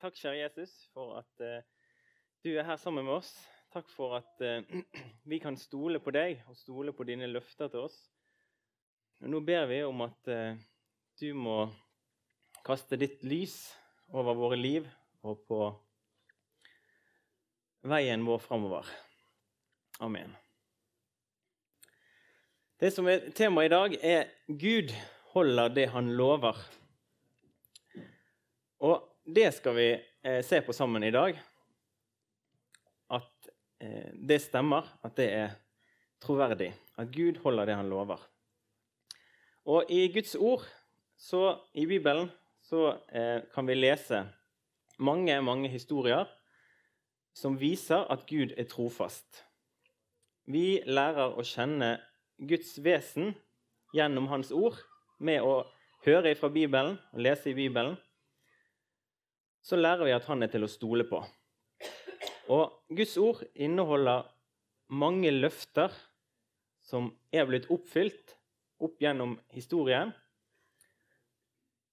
Takk, kjære Jesus, for at uh, du er her sammen med oss. Takk for at uh, vi kan stole på deg og stole på dine løfter til oss. Nå ber vi om at uh, du må kaste ditt lys over våre liv og på veien vår framover. Amen. Det som er temaet i dag, er 'Gud holder det han lover'. Og det skal vi eh, se på sammen i dag. At eh, det stemmer, at det er troverdig. At Gud holder det han lover. Og i Guds ord, så, i Bibelen, så eh, kan vi lese mange, mange historier som viser at Gud er trofast. Vi lærer å kjenne Guds vesen gjennom Hans ord med å høre fra Bibelen og lese i Bibelen så lærer vi at han er til å stole på. Og Guds ord inneholder mange løfter som er blitt oppfylt opp gjennom historien.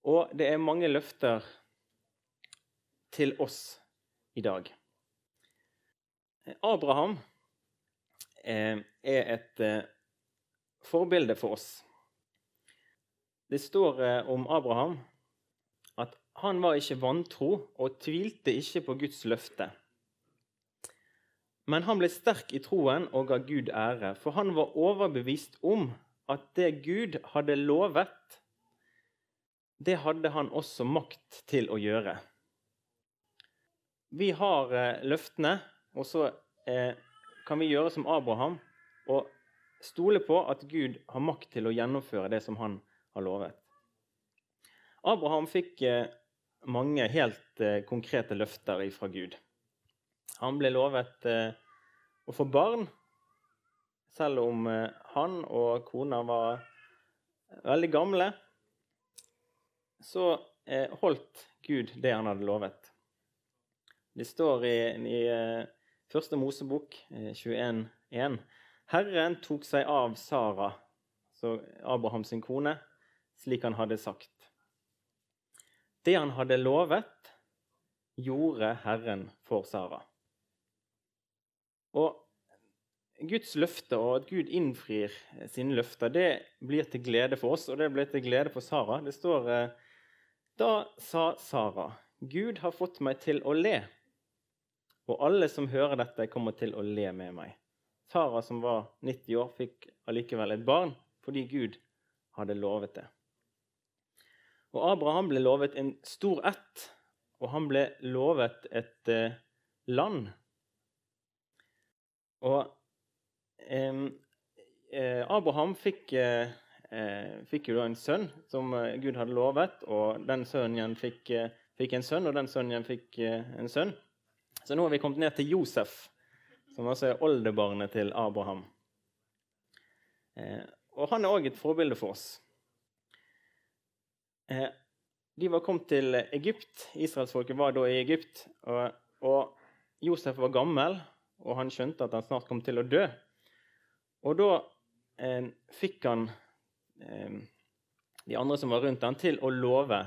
Og det er mange løfter til oss i dag. Abraham eh, er et eh, forbilde for oss. Det står eh, om Abraham han var ikke vantro og tvilte ikke på Guds løfte. Men han ble sterk i troen og ga Gud ære, for han var overbevist om at det Gud hadde lovet, det hadde han også makt til å gjøre. Vi har eh, løftene, og så eh, kan vi gjøre som Abraham og stole på at Gud har makt til å gjennomføre det som han har lovet. Abraham fikk eh, mange helt eh, konkrete løfter ifra Gud. Han ble lovet eh, å få barn, selv om eh, han og kona var veldig gamle. Så holdt Gud det han hadde lovet. Det står i, i Første Mosebok 21,1.: eh, Herren tok seg av Sara, så Abrahams kone, slik han hadde sagt. Det han hadde lovet, gjorde Herren for Sara. Og Guds løfte og at Gud innfrir sine løfter, det blir til glede for oss, og det blir til glede for Sara. Det står eh, Da sa Sara, Gud har fått meg til å le, og alle som hører dette, kommer til å le med meg. Sara, som var 90 år, fikk allikevel et barn fordi Gud hadde lovet det. Og Abraham ble lovet en stor ett, og han ble lovet et eh, land. Og eh, Abraham fikk, eh, fikk, jo da en sønn som eh, Gud hadde lovet, og den sønnen fikk, eh, fikk en sønn, og den sønnen igjen fikk eh, en sønn. Så nå har vi kommet ned til Josef, som altså er oldebarnet til Abraham. og han er òg et forbilde for oss. Eh, de var kommet til Egypt. Israelsfolket var da i Egypt. Og, og, Josef var gammel, og han skjønte at han snart kom til å dø. Og da eh, fikk han eh, de andre som var rundt han, til å love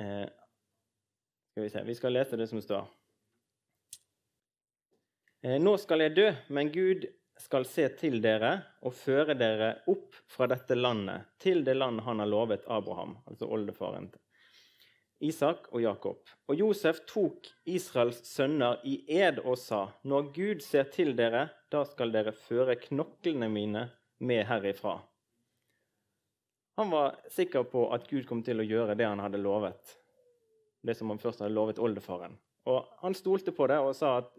eh, Skal vi se Vi skal lese det som står. Eh, nå skal jeg dø, men Gud skal se til dere og føre dere opp fra dette landet, til det land han har lovet Abraham, altså oldefaren Isak og Jakob. Og Josef tok Israels sønner i ed og sa:" Når Gud ser til dere, da skal dere føre knoklene mine med herifra. Han var sikker på at Gud kom til å gjøre det han hadde lovet. Det som han først hadde lovet oldefaren. Og Han stolte på det og sa at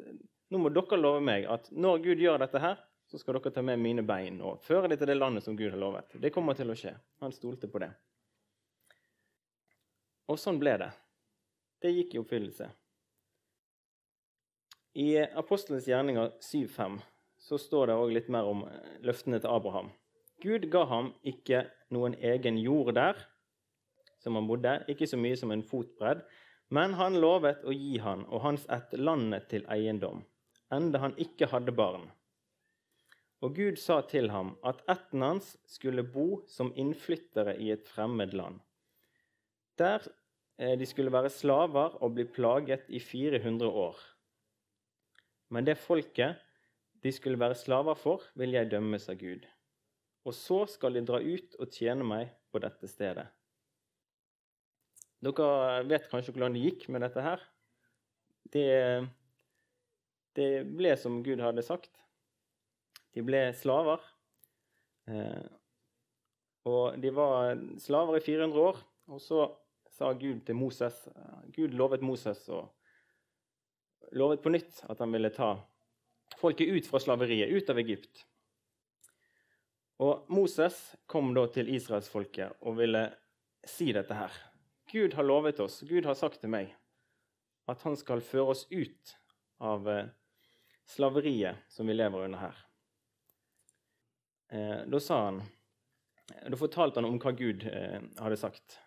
nå må dere love meg at når Gud gjør dette her, så skal dere ta med mine bein og føre dem til det landet som Gud har lovet. Det kommer til å skje. Han stolte på det. Og sånn ble det. Det gikk i oppfyllelse. I Apostelens gjerninger 7.5 så står det òg litt mer om løftene til Abraham. Gud ga ham ikke noen egen jord der som han bodde, ikke så mye som en fotbredd, men han lovet å gi han og hans ett landet til eiendom, enda han ikke hadde barn. Og Gud sa til ham at ætten hans skulle bo som innflyttere i et fremmed land. Der eh, de skulle være slaver og bli plaget i 400 år. Men det folket de skulle være slaver for, vil jeg dømmes av Gud. Og så skal de dra ut og tjene meg på dette stedet. Dere vet kanskje hvordan det gikk med dette her. Det, det ble som Gud hadde sagt. De ble slaver. Eh, og de var slaver i 400 år. Og så sa Gud til Moses Gud lovet Moses og lovet på nytt at han ville ta folket ut fra slaveriet, ut av Egypt. Og Moses kom da til israelsfolket og ville si dette her. Gud har lovet oss, Gud har sagt til meg, at han skal føre oss ut av eh, slaveriet som vi lever under her. Eh, da sa han Da fortalte han om hva Gud eh, hadde sagt.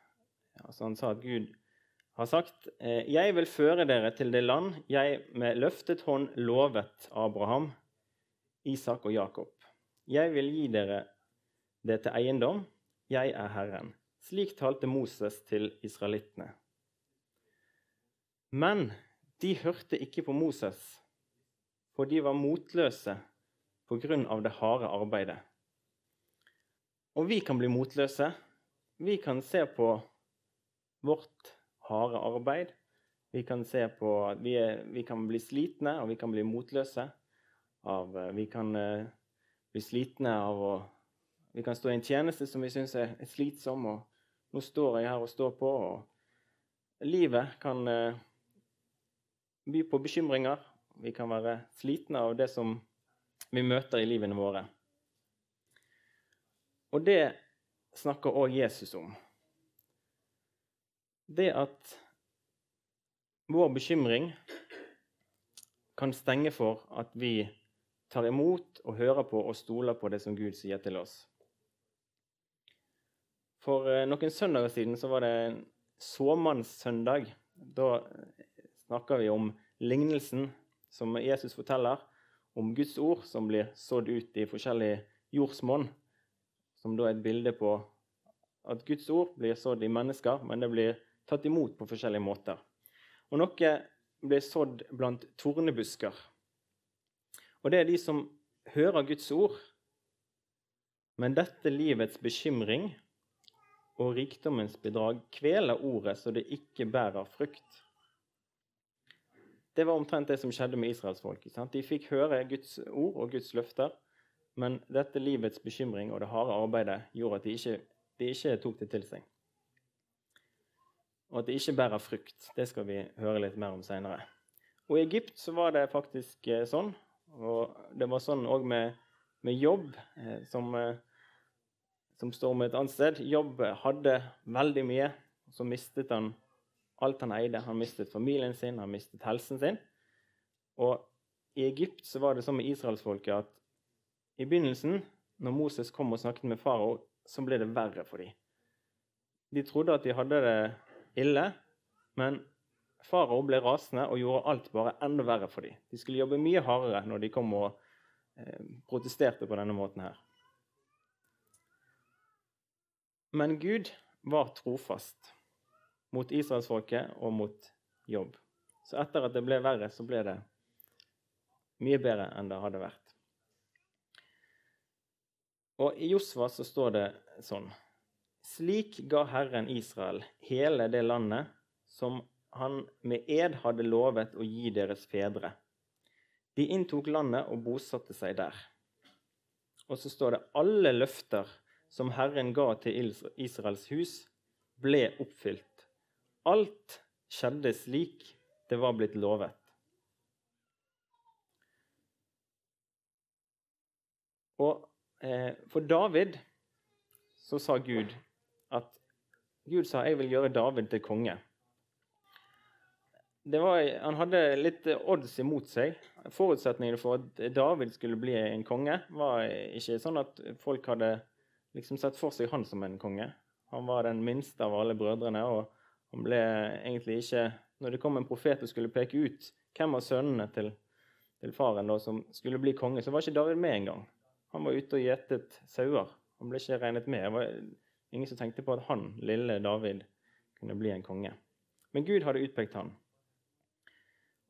Altså han sa at Gud har sagt, 'Jeg vil føre dere til det land jeg med løftet hånd lovet Abraham, Isak og Jakob.' 'Jeg vil gi dere det til eiendom. Jeg er Herren.' Slik talte Moses til israelittene. Men de hørte ikke på Moses, for de var motløse på grunn av det harde arbeidet. Og vi kan bli motløse. Vi kan se på vårt harde arbeid. Vi kan se på vi, vi kan bli slitne, og vi kan bli motløse. Av, eh, vi kan uh, bli slitne av å Vi kan stå i en tjeneste som vi syns er, slitsom, og nå står jeg her og står på. og Livet kan uh, by på bekymringer. Vi kan være slitne av det som vi møter i livene våre. Og det snakker òg Jesus om det at vår bekymring kan stenge for at vi tar imot og hører på og stoler på det som Gud sier til oss. For eh, noen søndager siden så var det en såmannssøndag. Da snakker vi om lignelsen som Jesus forteller om Guds ord som blir sådd ut i forskjellige jordsmonn, som da er et bilde på at Guds ord blir sådd i mennesker, men det blir tatt imot på forskjellige måter. Og noe blir sådd blant tornebusker. Og det er de som hører Guds ord, men dette livets bekymring og rikdommens bedrag kveler ordet så det ikke bærer frukt. Det var omtrent det som skjedde med israelsfolket. De fikk høre Guds ord og Guds løfter, men dette livets bekymring og det harde arbeidet gjorde at de ikke, de ikke tok det til seg og at det ikke bærer frukt. Det skal vi høre litt mer om seinere. Og I Egypt så var det faktisk eh, sånn. Og det var sånn òg med, med, jobb, eh, som, eh, som, står med et annet sted. Jobb hadde veldig mye, og så mistet han alt han eide. Han mistet familien sin, han mistet helsen sin. Og i Egypt så var det sånn med israelsfolket at i begynnelsen, når Moses kom og snakket med farao, så ble det verre for dem. De trodde at de hadde det ille, men farao ble rasende og gjorde alt bare enda verre for dem. De skulle jobbe mye hardere når de kom og eh, protesterte på denne måten her. Men Gud var trofast mot israelsfolket og mot jobb. Så etter at det ble verre, så ble det mye bedre enn det hadde vært. Og I Josva så står det sånn slik ga Herren Israel hele det landet som han med ed hadde lovet å gi deres fedre. De inntok landet og bosatte seg der. Og så står det alle løfter som Herren ga til Israels hus, ble oppfylt. Alt skjedde slik det var blitt lovet. Og for David så sa Gud at Gud sa 'jeg vil gjøre David til konge'. Var, han hadde litt odds imot seg. Forutsetningene for at David skulle bli en konge, var ikke sånn at folk hadde liksom sett for seg han som en konge. Han var den minste av alle brødrene, og han ble egentlig ikke Når det kom en profet og skulle peke ut hvem av sønnene til, til faren da, som skulle bli konge, så var ikke David med engang. Han var ute og gjetet sauer. Han ble ikke regnet med. Det var Ingen som tenkte på at han, lille David, kunne bli en konge. Men Gud hadde utpekt han.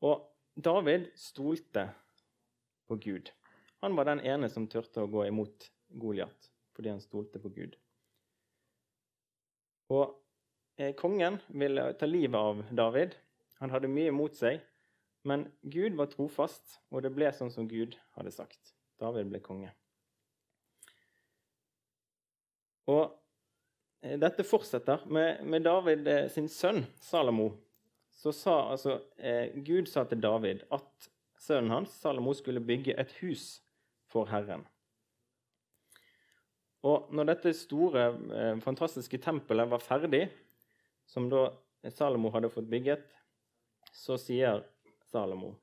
Og David stolte på Gud. Han var den ene som turte å gå imot Goliat fordi han stolte på Gud. Og eh, Kongen ville ta livet av David. Han hadde mye mot seg, men Gud var trofast, og det ble sånn som Gud hadde sagt. David ble konge. Og eh, dette fortsetter med, med David eh, sin sønn Salomo. Så sa altså eh, Gud sa til David at sønnen hans, Salomo, skulle bygge et hus for Herren. Og når dette store, eh, fantastiske tempelet var ferdig, som da Salomo hadde fått bygget, så sier Salomo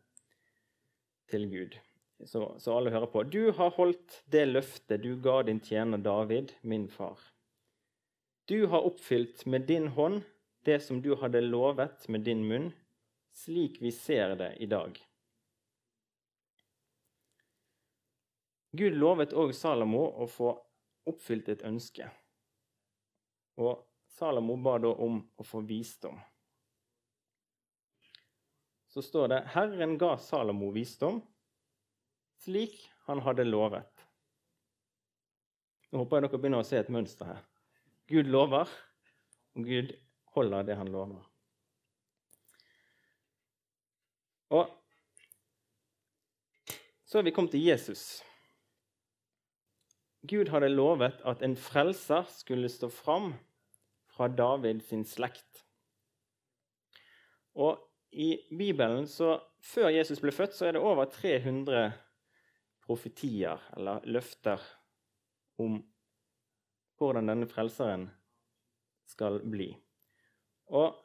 til Gud, så, så, alle hører på Du har holdt det løftet du ga din tjener David, min far. Du har oppfylt med din hånd det som du hadde lovet med din munn, slik vi ser det i dag. Gud lovet òg Salomo å få oppfylt et ønske. Og Salomo ba da om å få visdom. Så står det Herren ga Salomo visdom slik han hadde lovet. Nå håper jeg dere begynner å se et mønster her. Gud lover, og Gud holder det han lover. Og så er vi kommet til Jesus. Gud hadde lovet at en frelser skulle stå fram fra David sin slekt. Og i Bibelen, så Før Jesus ble født, så er det over 300 profetier, eller løfter, om hvordan denne frelseren skal bli. Og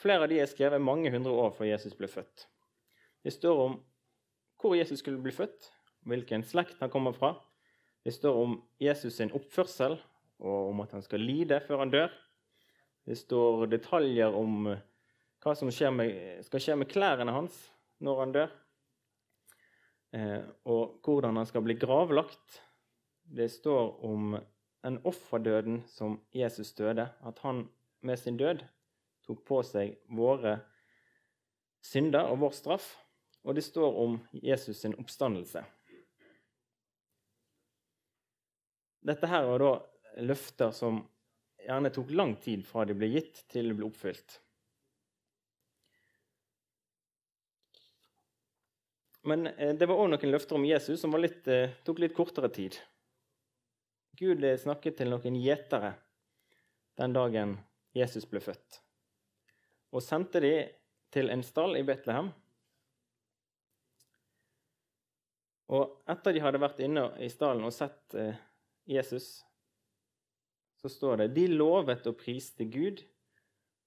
Flere av de er skrevet mange hundre år før Jesus ble født. Det står om hvor Jesus skulle bli født, hvilken slekt han kommer fra, det står om Jesus sin oppførsel og om at han skal lide før han dør. Det står detaljer om hva som med, skal skje med klærne hans når han dør. Eh, og hvordan han skal bli gravlagt. Det står om den offerdøden som Jesus døde. At han med sin død tok på seg våre synder og vår straff. Og det står om Jesus sin oppstandelse. Dette her var da løfter som gjerne tok lang tid fra de ble gitt, til de ble oppfylt. Men eh, det var òg noen løfter om Jesus som litt, eh, tok litt kortere tid. Gud eh, snakket til noen gjetere den dagen Jesus ble født, og sendte de til en stall i Betlehem. Og etter de hadde vært inne i stallen og sett Jesus, så står det de lovet og priste Gud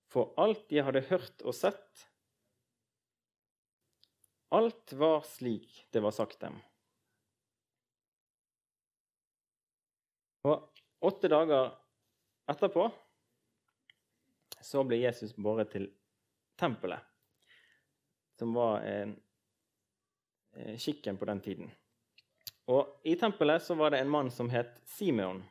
for alt de hadde hørt og sett. Alt var slik det var sagt dem. Og åtte dager etterpå så ble Jesus båret til tempelet, som var en skikken på den tiden. Og I tempelet så var det en mann som het Simeon.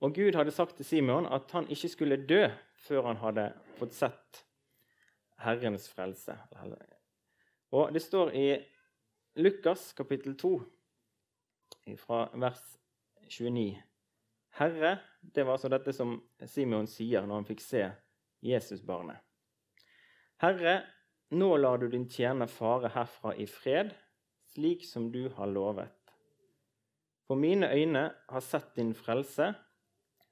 Og Gud hadde sagt til Simeon at han ikke skulle dø før han hadde fått sett Herrens frelse. Og Det står i Lukas kapittel 2, fra vers 29. Herre, det var altså dette som Simeon sier når han fikk se Jesusbarnet. Herre, nå lar du din tjener fare herfra i fred, slik som du har lovet. For mine øyne har sett din frelse,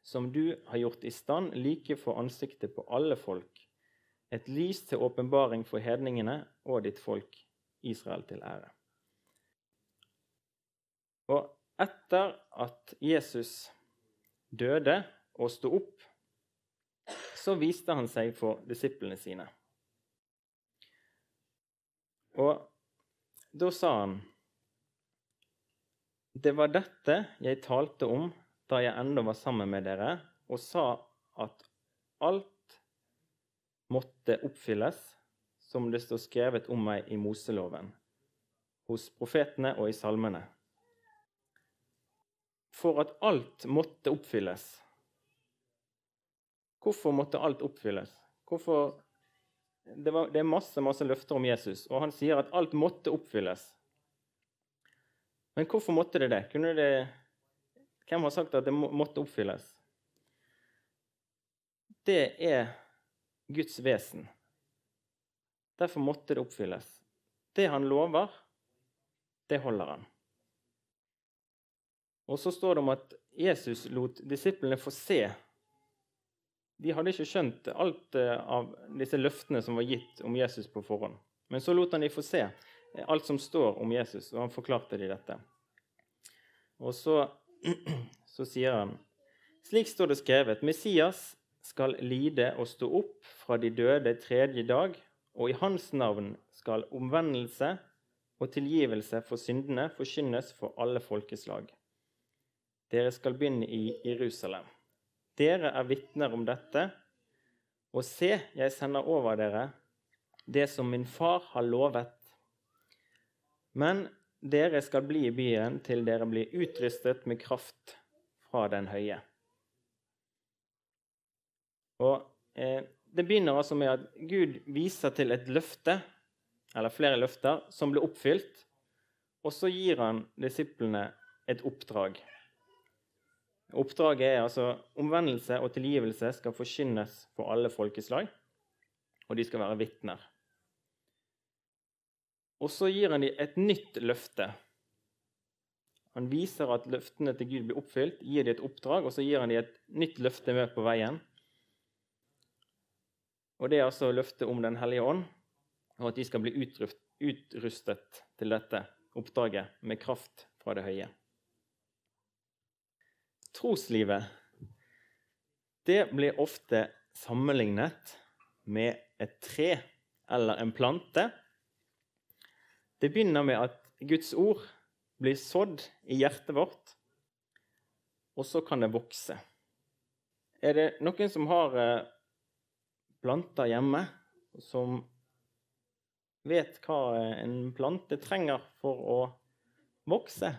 som du har gjort i stand like for ansiktet på alle folk, et lys til åpenbaring for hedningene og ditt folk Israel til ære. Og etter at Jesus døde og sto opp, så viste han seg for disiplene sine. Og da sa han Det var dette jeg talte om da jeg ennå var sammen med dere, og sa at alt måtte oppfylles som det står skrevet om meg i Moseloven, hos profetene og i salmene. For at alt måtte oppfylles. Hvorfor måtte alt oppfylles? Hvorfor det, var, det er masse, masse løfter om Jesus, og han sier at alt måtte oppfylles. Men hvorfor måtte det det? det hvem har sagt at det måtte oppfylles? Det er Guds vesen. Derfor måtte det oppfylles. Det han lover, det holder han. Og så står det om at Jesus lot disiplene få se. De hadde ikke skjønt alt eh, av disse løftene som var gitt om Jesus på forhånd. Men så lot han de få se eh, alt som står om Jesus, og han forklarte de dette. Og så, så sier han Slik står det skrevet Messias skal lide og stå opp fra de døde tredje dag, og i hans navn skal omvendelse og tilgivelse for syndene forkynnes for alle folkeslag. Dere skal begynne i Jerusalem. Dere er vitner om dette. Og se, jeg sender over dere det som min far har lovet. Men dere skal bli i byen til dere blir utrustet med kraft fra den høye. Og eh, Det begynner altså med at Gud viser til et løfte, eller flere løfter, som ble oppfylt. Og så gir han disiplene et oppdrag. Oppdraget er altså omvendelse og tilgivelse skal forkynnes for alle folkeslag, og de skal være vitner. Og så gir han dem et nytt løfte. Han viser at løftene til Gud blir oppfylt, gir dem et oppdrag, og så gir han dem et nytt løfte med på veien. Og Det er altså løftet om Den hellige ånd, og at de skal bli utrustet til dette oppdraget med kraft fra det høye. Troslivet det blir ofte sammenlignet med et tre eller en plante. Det begynner med at Guds ord blir sådd i hjertet vårt, og så kan det vokse. Er det noen som har eh, planter hjemme, som vet hva en plante trenger for å vokse?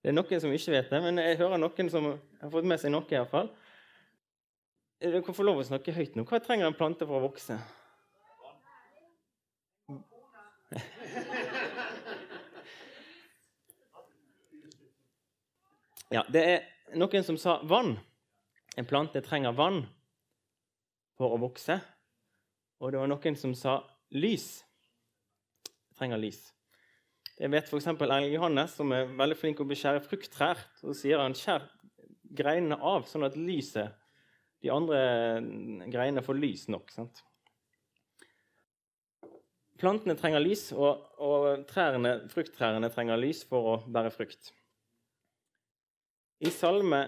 Det er noen som ikke vet det, men jeg hører noen som har fått med seg noe. i hvert fall. Dere kan få lov å snakke høyt nå. Hva trenger en plante for å vokse? Ja, det er noen som sa vann. En plante trenger vann for å vokse. Og det var noen som sa lys. Trenger lys. Jeg vet f.eks. Erling Johannes, som er veldig flink til å beskjære frukttrær. Så sier han skjær greinene av, sånn at lyset, de andre greinene får lys nok. Sant? Plantene trenger lys, og, og trærne, frukttrærne trenger lys for å bære frukt. I Salme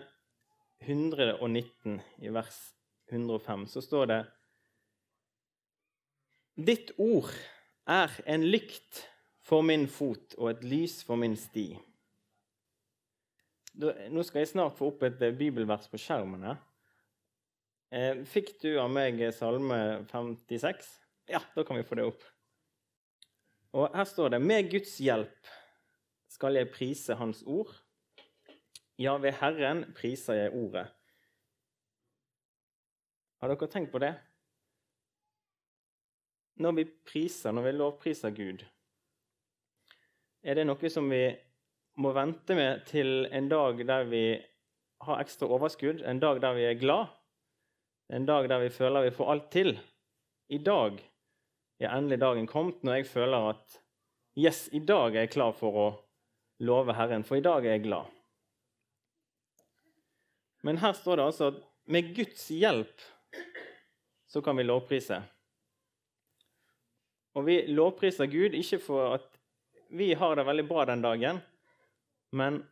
119, i vers 105, så står det Ditt ord er en lykt for min fot og et lys for min sti. Nå skal jeg snart få opp et eh, bibelvers på skjermen. Eh, fikk du av meg Salme 56? Ja, da kan vi få det opp. Og Her står det Med Guds hjelp skal jeg prise Hans ord. Ja, ved Herren priser jeg ordet. Har dere tenkt på det? Når vi priser, når vi lovpriser Gud, er det noe som vi må vente med til en dag der vi har ekstra overskudd, en dag der vi er glad, en dag der vi føler vi får alt til. I dag er endelig dagen kommet når jeg føler at yes, i dag er jeg klar for å love Herren, for i dag er jeg glad. Men her står det altså at med Guds hjelp så kan vi lovprise. Og vi lovpriser Gud ikke for at vi har det veldig bra den dagen, men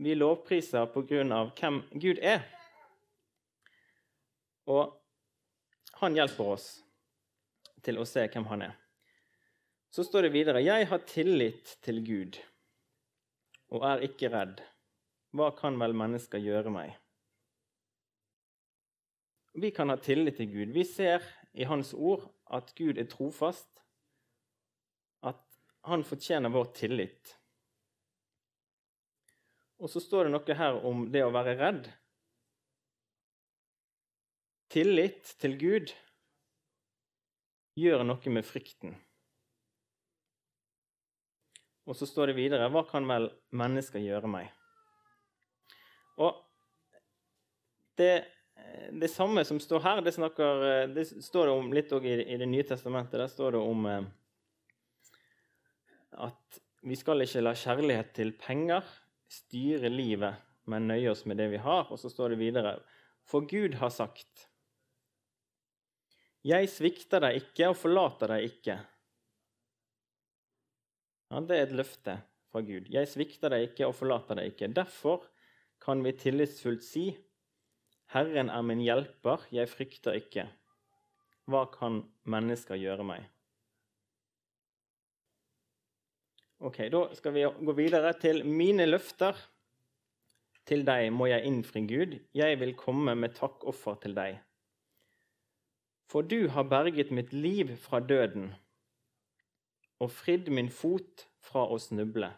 vi lovpriser av hvem Gud er. Og han hjelper oss til å se hvem han er. Så står det videre.: Jeg har tillit til Gud og er ikke redd. Hva kan vel mennesker gjøre meg? Vi kan ha tillit til Gud. Vi ser i Hans ord at Gud er trofast, at han fortjener vår tillit. Og så står det noe her om det å være redd. tillit til Gud gjør noe med frykten. Og så står det videre Hva kan vel mennesker gjøre meg? Og det, det samme som står her, det, snakker, det står det om litt i, i Det nye testamentet. Der står det om eh, at vi skal ikke la kjærlighet til penger styre livet, men nøye oss med det vi har. Og så står det videre For Gud har sagt Jeg svikter deg ikke og forlater deg ikke. Ja, det er et løfte fra Gud. Jeg svikter deg ikke og forlater deg ikke. Derfor kan vi tillitsfullt si, Herren er min hjelper, jeg frykter ikke. Hva kan mennesker gjøre meg? Ok, Da skal vi gå videre til mine løfter. Til deg må jeg innfri, Gud. Jeg vil komme med takkoffer til deg. For du har berget mitt liv fra døden og fridd min fot fra å snuble.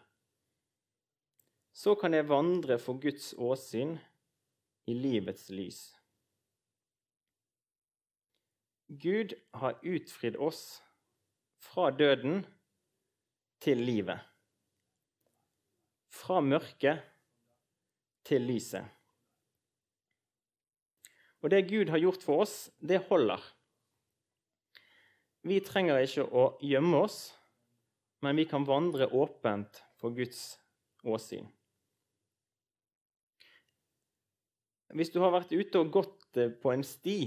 Så kan jeg vandre for Guds åsyn i livets lys. Gud har utfridd oss fra døden til livet. Fra mørket til lyset. Og det Gud har gjort for oss, det holder. Vi trenger ikke å gjemme oss men vi kan vandre åpent for Guds åsyn. Hvis du har vært ute og gått eh, på en sti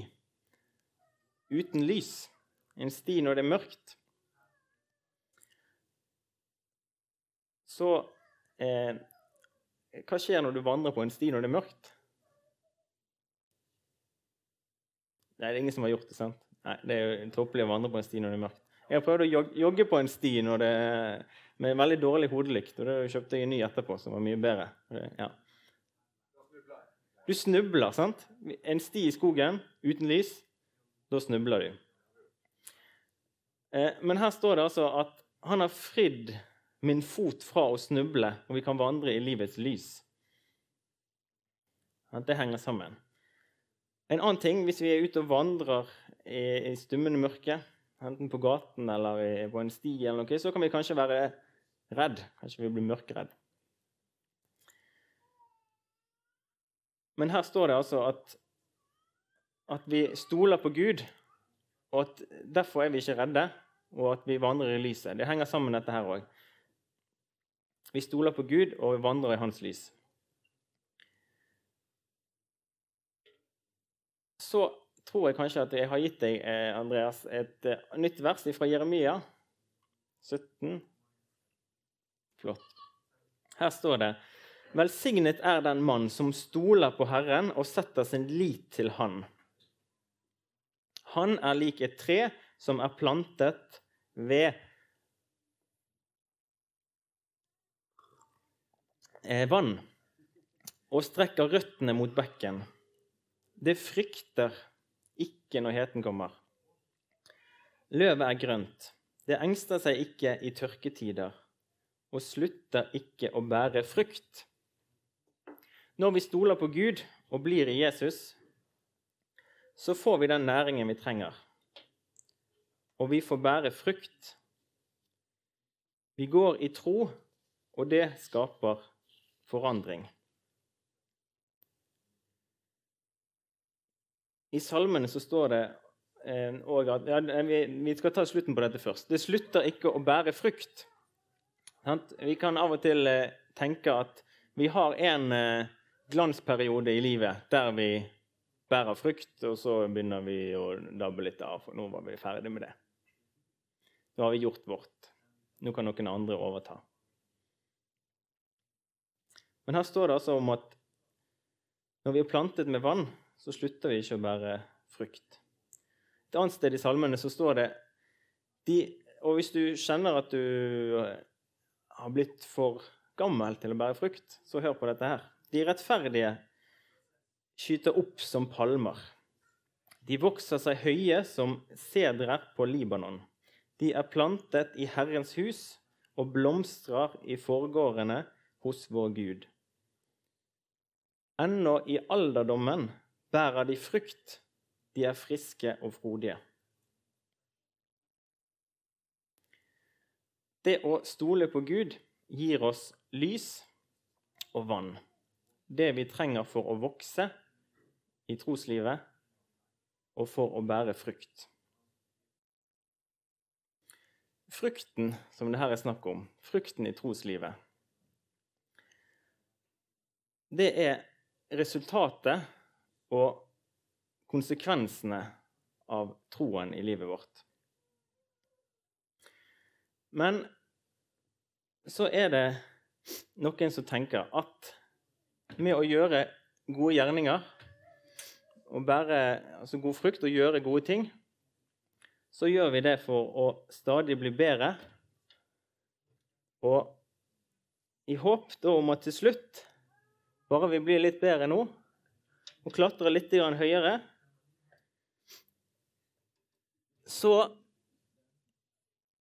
uten lys, en sti når det er mørkt, så eh, Hva skjer når du vandrer på en sti når det er mørkt? Nei, det er ingen som har gjort det, sant? Nei, Det er jo tåpelig å vandre på en sti når det er mørkt. Jeg har prøvd å jogge på en sti det, med veldig dårlig hodelykt. Og da kjøpte jeg en ny etterpå som var mye bedre. Ja. Du snubler, sant? En sti i skogen uten lys, da snubler du. Eh, men her står det altså at han har fridd min fot fra å snuble, og vi kan vandre i livets lys. Det henger sammen. En annen ting, hvis vi er ute og vandrer i, i stummende mørke enten på gaten eller på en sti, eller noe, så kan vi kanskje være redd. Kanskje vi blir mørkredd. Men her står det altså at, at vi stoler på Gud, og at derfor er vi ikke redde, og at vi vandrer i lyset. Det henger sammen, dette her òg. Vi stoler på Gud, og vi vandrer i hans lys. Så tror jeg kanskje at jeg har gitt deg, eh, Andreas, et uh, nytt vers fra Jeremia 17. Flott. Her står det Velsignet er den mann som stoler på Herren og setter sin lit til Han. Han er lik et tre som er plantet ved eh, vann og strekker røttene mot bekken. Det frykter ikke når heten kommer. Løvet er grønt. Det engster seg ikke i tørketider og slutter ikke å bære frukt. Når vi stoler på Gud og blir i Jesus, så får vi den næringen vi trenger. Og vi får bære frukt. Vi går i tro, og det skaper forandring. I salmene så står det òg at ja, vi, vi, skal ta slutten på dette først. Det slutter ikke å bære frukt. Vi kan av og til eh, tenke at vi har en eh, glansperiode i livet der vi bærer frukt, og så begynner vi å dabbe litt av, for nå var vi ferdig med det. Nå har vi gjort vårt. Nå kan noen andre overta. Men her står det altså om at når vi er plantet med vann, så slutter vi ikke å bære frukt. Et annet sted i salmene så står det de, Og hvis du kjenner at du har blitt for gammel til å bære frukt, så hør på dette her. De rettferdige skyter opp som palmer. De vokser seg høye som sedrer på Libanon. De er plantet i Herrens hus og blomstrer i forgårdene hos vår Gud. Ennå i alderdommen bærer de frukt De er friske og frodige. Det å stole på Gud gir oss lys og vann. Det vi trenger for å vokse i troslivet og for å bære frukt. Frukten som det her er snakk om, frukten i troslivet, det er resultatet og konsekvensene av troen i livet vårt. Men så er det noen som tenker at med å gjøre gode gjerninger og bære altså god frukt og gjøre gode ting, så gjør vi det for å stadig bli bedre. Og i håp da om at til slutt, bare vi blir litt bedre nå og klatrer litt høyere, så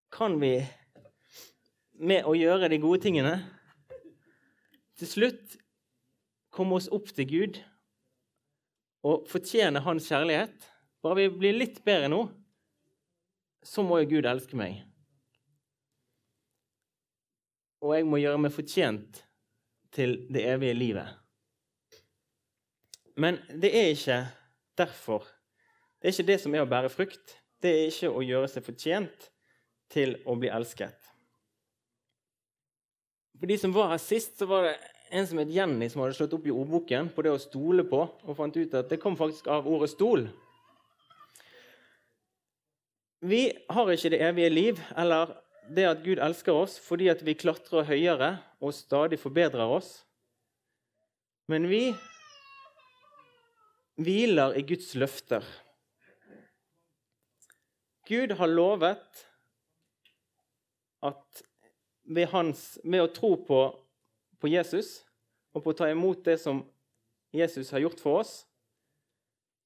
kan vi med å gjøre de gode tingene til slutt komme oss opp til Gud og fortjene Hans kjærlighet. Bare vi blir litt bedre nå, så må jo Gud elske meg. Og jeg må gjøre meg fortjent til det evige livet. Men det er ikke derfor. Det er ikke det som er å bære frukt. Det er ikke å gjøre seg fortjent til å bli elsket. For de som var her sist, så var det en som het Jenny, som hadde slått opp i ordboken på det å stole på, og fant ut at det kom faktisk av ordet 'stol'. Vi har ikke det evige liv eller det at Gud elsker oss fordi at vi klatrer høyere og stadig forbedrer oss. Men vi hviler i Guds løfter. Gud har lovet at ved, hans, ved å tro på, på, Jesus og på å ta imot det som Jesus har gjort for oss,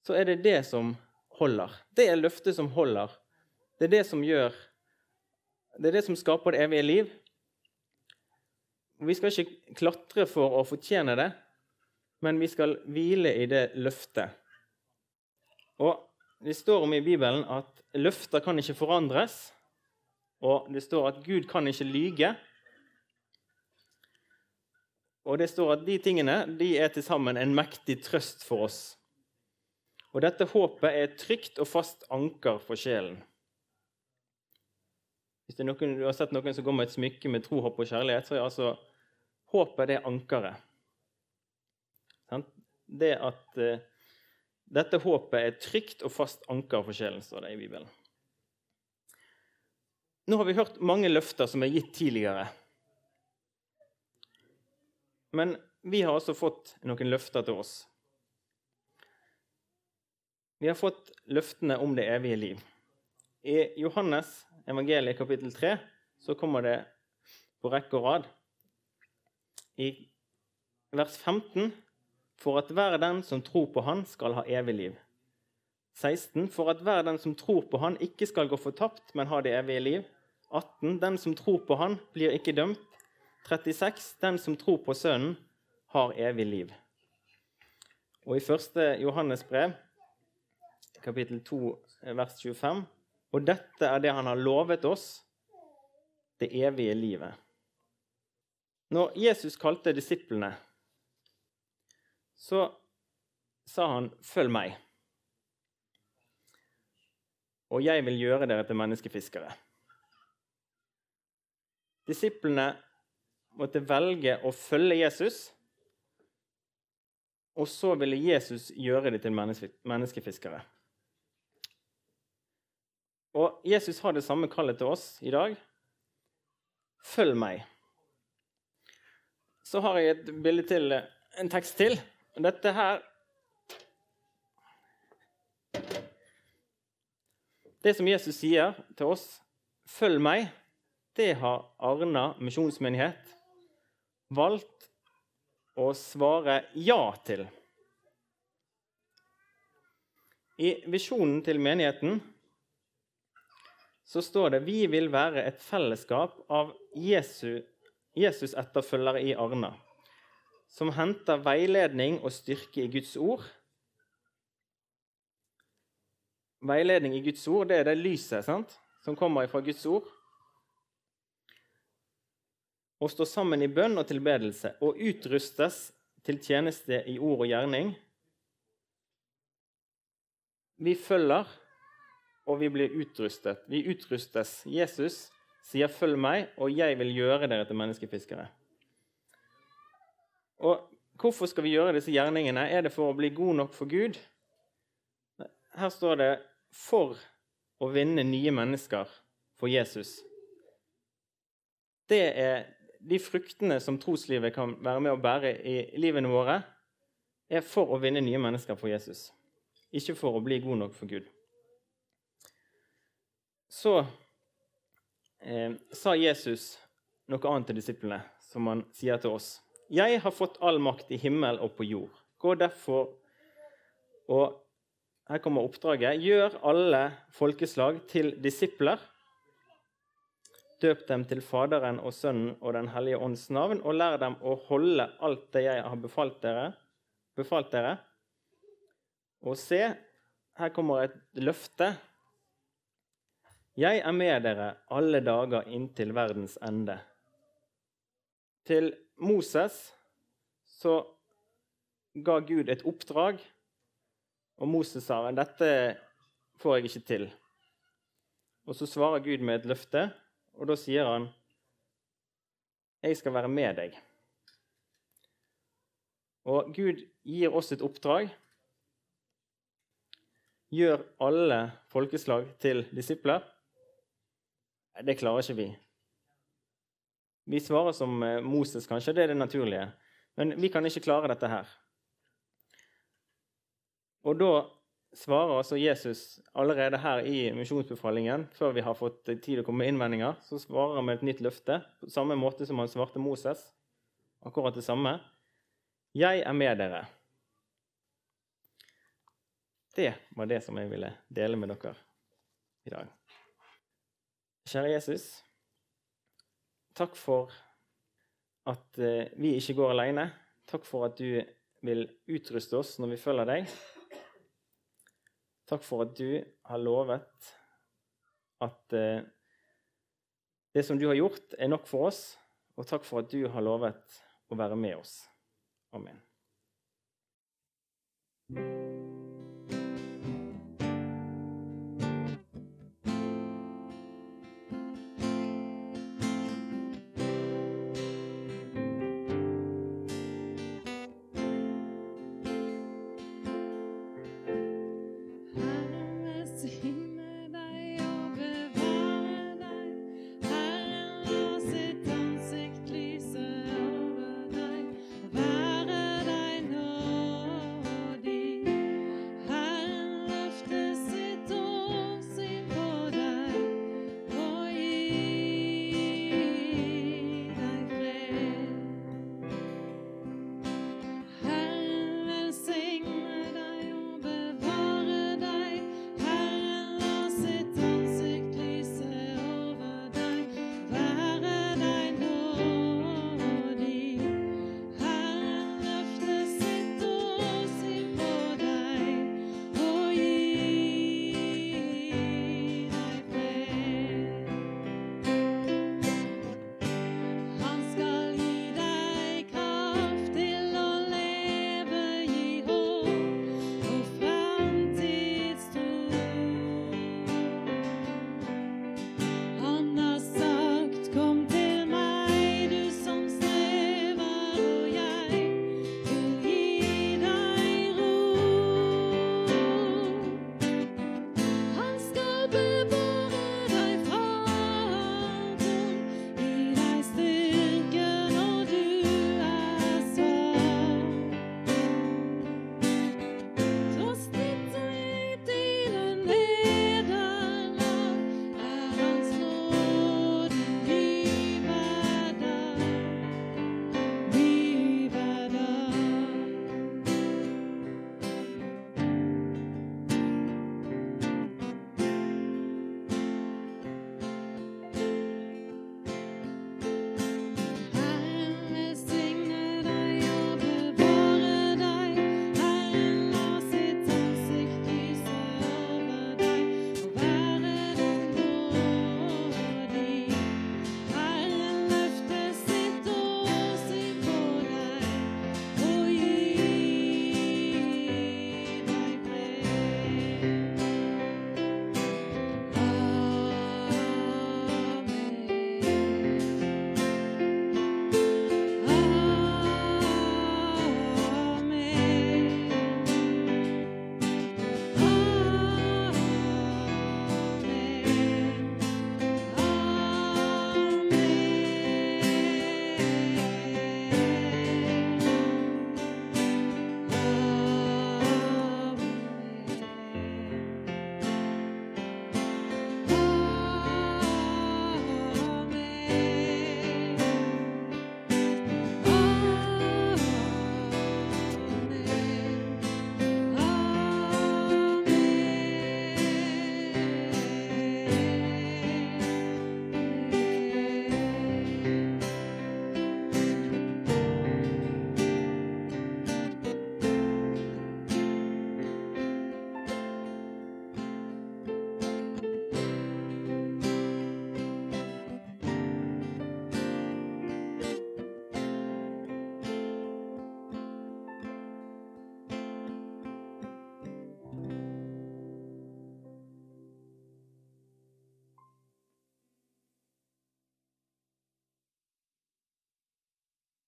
så er det det som holder. Det er løftet som holder. Det er det som gjør Det er det som skaper det evige liv. Vi skal ikke klatre for å fortjene det, men vi skal hvile i det løftet. Og Det står om i Bibelen at løfter kan ikke forandres. Og det står at Gud kan ikke lyge. Og det står at de tingene de er til sammen en mektig trøst for oss. Og dette håpet er et trygt og fast anker for sjelen. Hvis noen, du har sett noen som går med et smykke med tro, håp og kjærlighet, så er altså håpet det ankeret. Det at uh, dette håpet er et trygt og fast anker for sjelen, står det i Bibelen. Nå har vi hørt mange løfter som er gitt tidligere. Men vi har altså fått noen løfter til oss. Vi har fått løftene om det evige liv. I Johannes evangeliet kapittel 3 så kommer det på rekke og rad. I vers 15 for at hver den som tror på Han, skal ha evig liv. 16 for at hver den som tror på Han, ikke skal gå fortapt, men ha det evige liv. 18. Den som tror på Han, blir ikke dømt. 36. Den som tror på Sønnen, har evig liv. Og i 1. Johannes brev, kapittel 2, vers 25, og dette er det han har lovet oss, det evige livet. Når Jesus kalte disiplene, så sa han 'følg meg', og jeg vil gjøre dere til menneskefiskere. Disiplene måtte velge å følge Jesus, og så ville Jesus gjøre dem til menneskefiskere. Og Jesus har det samme kallet til oss i dag. Følg meg. Så har jeg et bilde til, en tekst til. Dette her Det som Jesus sier til oss, 'følg meg', det har Arna misjonsmenighet valgt å svare ja til. I visjonen til menigheten så står det vi vil være et fellesskap av Jesus, Jesus-etterfølgere i Arna, som henter veiledning og styrke i Guds ord. veiledning i Guds ord, det er det lyset sant? som kommer fra Guds ord. Å stå sammen i bønn og tilbedelse og utrustes til tjeneste i ord og gjerning. Vi følger, og vi blir utrustet. Vi utrustes. Jesus sier 'følg meg, og jeg vil gjøre dere til menneskefiskere'. Og Hvorfor skal vi gjøre disse gjerningene? Er det for å bli god nok for Gud? Her står det 'for å vinne nye mennesker for Jesus'. Det er de fruktene som troslivet kan være med å bære i livene våre, er for å vinne nye mennesker for Jesus, ikke for å bli god nok for Gud. Så eh, sa Jesus noe annet til disiplene, som han sier til oss. Jeg har fått all makt i himmel og på jord. Gå derfor og her kommer oppdraget. Gjør alle folkeslag til disipler. Døp dem til Faderen og Sønnen og Den hellige ånds navn, og lær dem å holde alt det jeg har befalt dere. Befalt dere. Og se, her kommer et løfte. Jeg er med dere alle dager inntil verdens ende. Til Moses så ga Gud et oppdrag, og Moses sa dette får jeg ikke til. Og Så svarer Gud med et løfte, og da sier han jeg skal være med deg. Og Gud gir oss et oppdrag. Gjør alle folkeslag til disipler. Det klarer ikke vi. Vi svarer som eh, Moses, kanskje. Det er det naturlige. Men vi kan ikke klare dette her. Og da svarer altså Jesus allerede her i misjonsbefalingen, før vi har fått tid å komme med innvendinger, så svarer han med et nytt løfte, på samme måte som han svarte Moses. Akkurat det samme. Jeg er med dere. Det var det som jeg ville dele med dere i dag. Kjære Jesus. Takk for at eh, vi ikke går alene. Takk for at du vil utruste oss når vi følger deg. Takk for at du har lovet at eh, det som du har gjort, er nok for oss. Og takk for at du har lovet å være med oss. Amen.